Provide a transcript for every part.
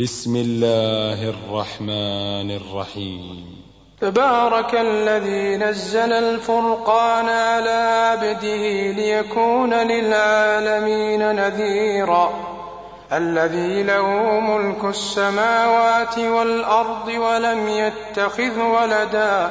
بسم الله الرحمن الرحيم. تبارك الذي نزل الفرقان على عبده ليكون للعالمين نذيرا. الذي له ملك السماوات والأرض ولم يتخذ ولدا.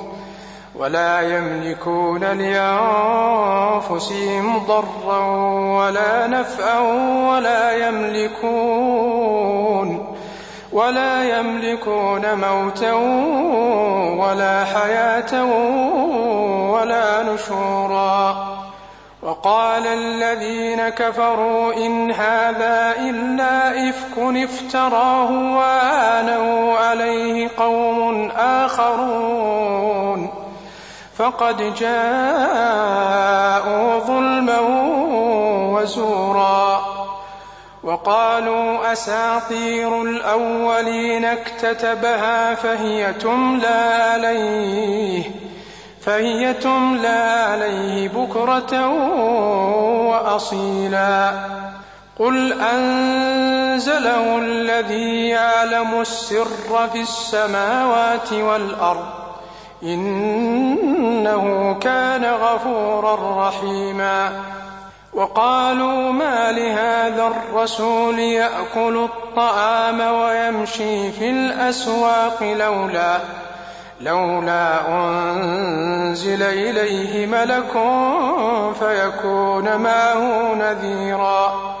ولا يملكون لأنفسهم ضرا ولا نفعا ولا يملكون ولا يملكون موتا ولا حياة ولا نشورا. وقال الذين كفروا إن هذا إلا إفك افتراه وآنوا عليه قوم آخرون. فقد جاءوا ظلما وزورا وقالوا أساطير الأولين اكتتبها فهي تملى عليه فهي تملى عليه بكرة وأصيلا قل أنزله الذي يعلم السر في السماوات والأرض إنه كان غفورا رحيما. وقالوا ما لهذا الرسول يأكل الطعام ويمشي في الأسواق لولا لولا أنزل إليه ملك فيكون معه نذيرا.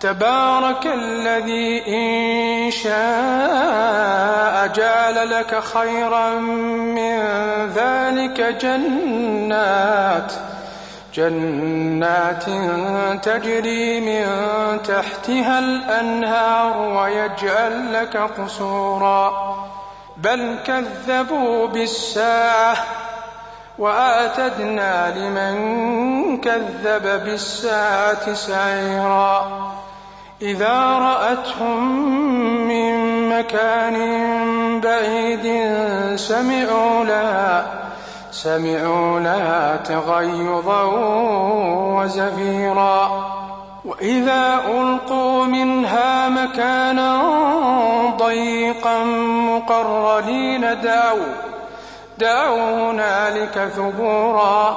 تبارك الذي إن شاء جعل لك خيرا من ذلك جنات جنات تجري من تحتها الأنهار ويجعل لك قصورا. بل كذبوا بالساعة وأعتدنا لمن كذب بالساعة سعيرا. إذا رأتهم من مكان بعيد سمعوا لها سمعوا لها تغيظا وزفيرا. وإذا ألقوا منها مكانا ضيقا مقرنين دعوا دعوا هنالك ثبورا.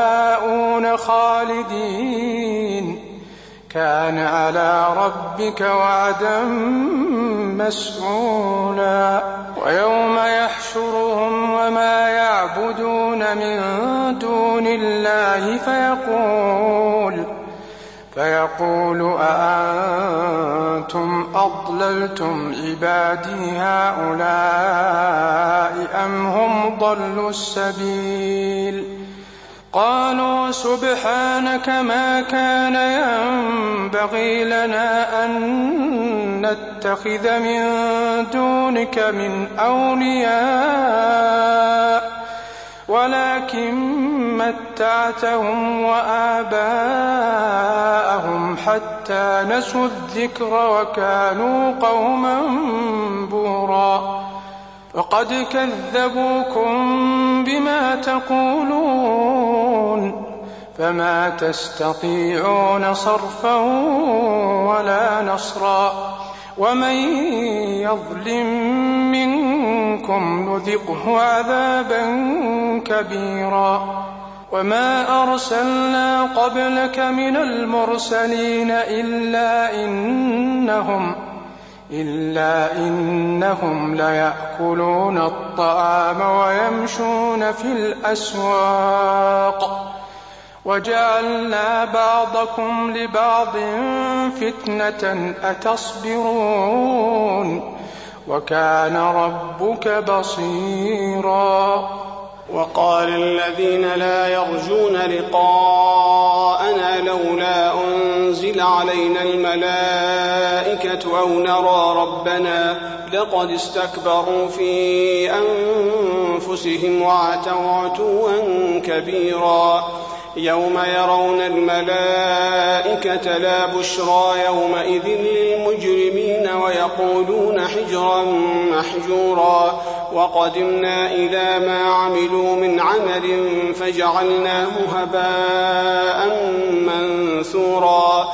خالدين كان على ربك وعدا مسئولا ويوم يحشرهم وما يعبدون من دون الله فيقول فيقول أأنتم أضللتم عبادي هؤلاء أم هم ضلوا السبيل؟ قالوا سبحانك ما كان ينبغي لنا أن نتخذ من دونك من أولياء ولكن متعتهم وآباءهم حتى نسوا الذكر وكانوا قوما بورا. وقد كذبوكم بما تقولون فما تستطيعون صرفا ولا نصرا ومن يظلم منكم نذقه عذابا كبيرا وما أرسلنا قبلك من المرسلين إلا إنهم إلا إنهم ليأكلون الطعام ويمشون في الأسواق. وجعلنا بعضكم لبعض فتنة أتصبرون. وكان ربك بصيرا. وقال الذين لا يرجون لقاءنا لولا أنزل علينا الملائكة أو نرى ربنا لقد استكبروا في أنفسهم وعتوا عتوا كبيرا. يوم يرون الملائكة لا بشرى يومئذ للمجرمين ويقولون حجرا محجورا. وقدمنا إلى ما عملوا من عمل فجعلناه هباء منثورا.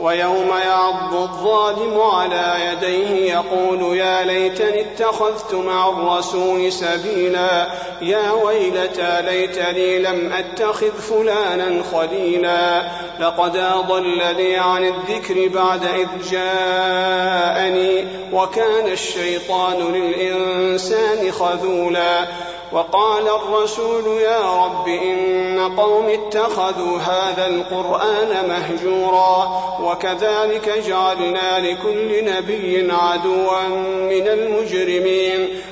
ويوم يعض الظالم على يديه يقول يا ليتني اتخذت مع الرسول سبيلا يا ويلتى ليتني لم أتخذ فلانا خليلا. لقد اضلني عن الذكر بعد إذ جاءني وكان الشيطان للإنسان خذولا. وقال الرسول يا رب إن قوم اتخذوا هذا القرآن مهجورا وكذلك جعلنا لكل نبي عدوا من المجرمين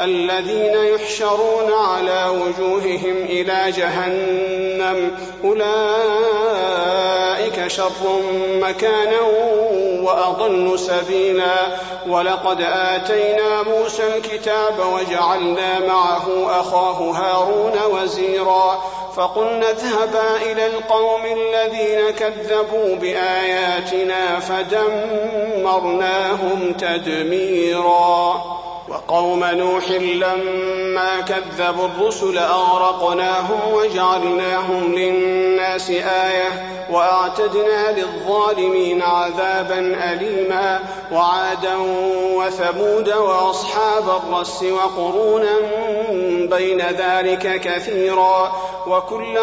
الذين يحشرون على وجوههم إلى جهنم أولئك شر مكانا وأضل سبيلا ولقد آتينا موسى الكتاب وجعلنا معه أخاه هارون وزيرا فقلنا اذهبا إلى القوم الذين كذبوا بآياتنا فدمرناهم تدميرا وقوم نوح لما كذبوا الرسل أغرقناهم وجعلناهم للناس آية وأعتدنا للظالمين عذابا أليما وعادا وثمود وأصحاب الرس وقرونا بين ذلك كثيرا وكلا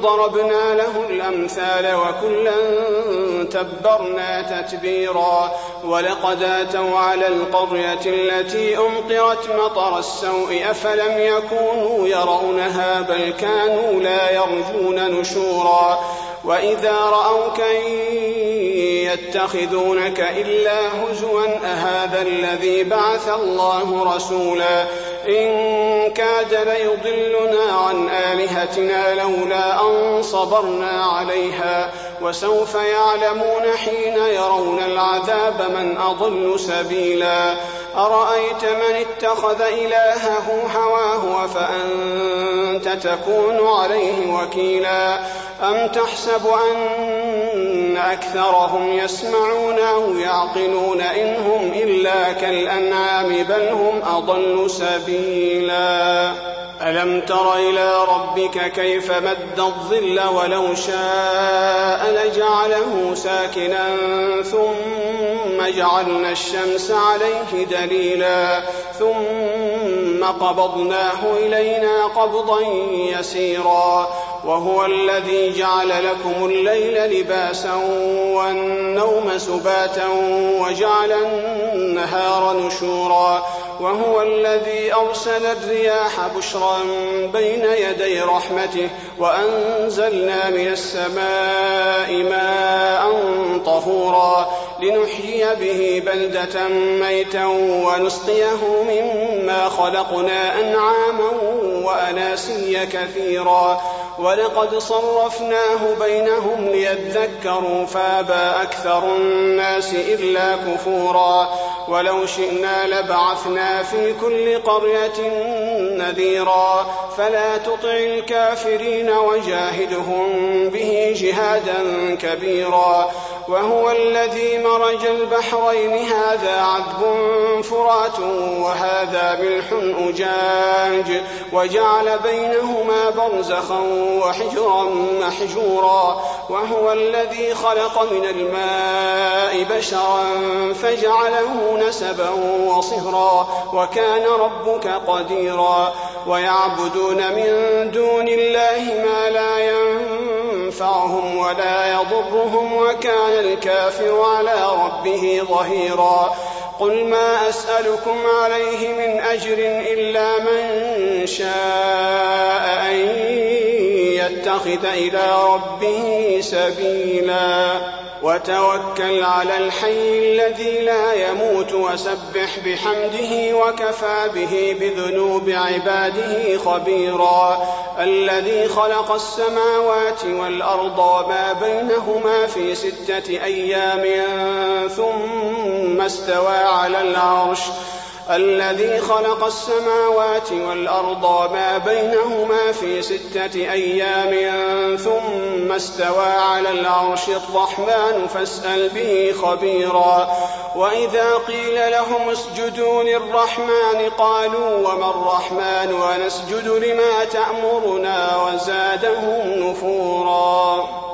ضربنا له الأمثال وكلا تبرنا تتبيرا ولقد آتوا على القرية التي أمطرت مطر السوء أفلم يكونوا يرونها بل كانوا لا يرجون نشورا. وإذا رأوك يتخذونك إلا هزوا أهذا الذي بعث الله رسولا. إن كاد ليضلنا عن آلهتنا لولا أن صبرنا عليها وسوف يعلمون حين يرون العذاب من أضل سبيلا أرأيت من اتخذ إلهه هواه فأنت تكون عليه وكيلا أم تحسب أن أكثرهم يسمعون أو يعقلون إن هم إلا كالأنعام بل هم أضل سبيلا. ألم تر إلى ربك كيف مد الظل ولو شاء لجعله ساكنا ثم جعلنا الشمس عليه دليلا. ثم قبضناه إلينا قبضا يسيرا. وهو الذي جعل لكم الليل لباسا والنوم سباتا وجعل النهار نشورا وهو الذي أرسل الرياح بشرا بين يدي رحمته وأنزلنا من السماء ماء طهورا لنحيي به بلدة ميتا ونسقيه مما خلقنا أنعاما وأناسيا كثيرا ولقد صرفناه بينهم ليذكروا فابى أكثر الناس إلا كفورا ولو شئنا لبعثنا في كل قرية نذيرا فلا تطع الكافرين وجاهدهم به جهادا كبيرا وهو الذي مرج البحرين هذا عذب فرات وهذا ملح أجاج. وجعل بينهما برزخا وحجرا محجورا. وهو الذي خلق من الماء بشرا فجعله نسبا وصهرا. وكان ربك قديرا. ويعبدون من دون الله ما لا ينفعهم ولا يضرهم وكان الكافر على ربه ظهيرا. قل ما أسألكم عليه من أجر إلا من شاء أن يتخذ إلى ربه سبيلا. وتوكل على الحي الذي لا يموت وسبح بحمده وكفى به بذنوب عباده خبيرا. الذي خلق السماوات والأرض وما بينهما في ستة أيام ثم استوى على العرش. الذي خلق السماوات والأرض وما بينهما في ستة أيام ثم استوى على العرش الرحمن فاسأل به خبيرا. وإذا قيل لهم اسجدوا للرحمن قالوا وما الرحمن ونسجد لما تأمرنا وزادهم نفورا.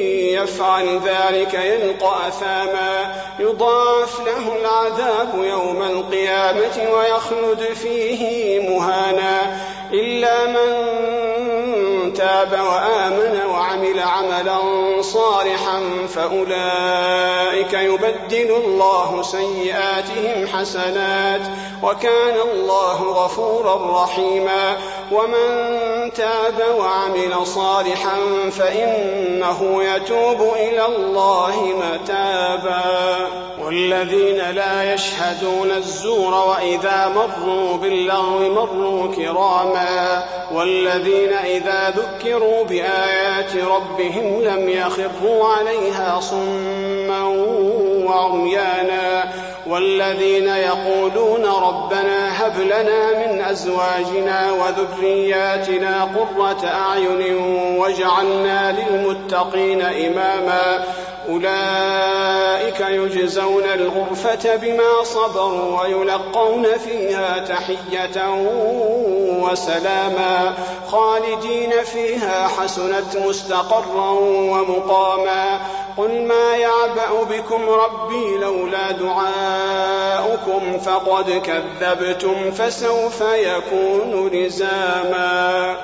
يفعل ذلك يلقى أثاما. يضاعف له العذاب يوم القيامة ويخلد فيه مهانا. إلا من تاب وآمن وعمل عملا صالحا فأولئك يبدل الله سيئاتهم حسنات وكان الله غفورا رحيما ومن تاب وعمل صالحا فإنه يتوب إلى الله متابا والذين لا يشهدون الزور وإذا مروا باللغو مروا كراما والذين إذا ذكروا بآيات ربهم لم يخروا عليها صما وعميانا والذين يقولون ربنا هب لنا من أزواجنا وذرياتنا قرة أعين واجعلنا للمتقين إماما أولئك يجزون الغرفة بما صبروا ويلقون فيها تحية وسلاما خالدين فيها حسنت مستقرا ومقاما قل ما يعبأ بكم ربي لولا دعاؤكم فقد كذبتم فسوف يكون لزاما.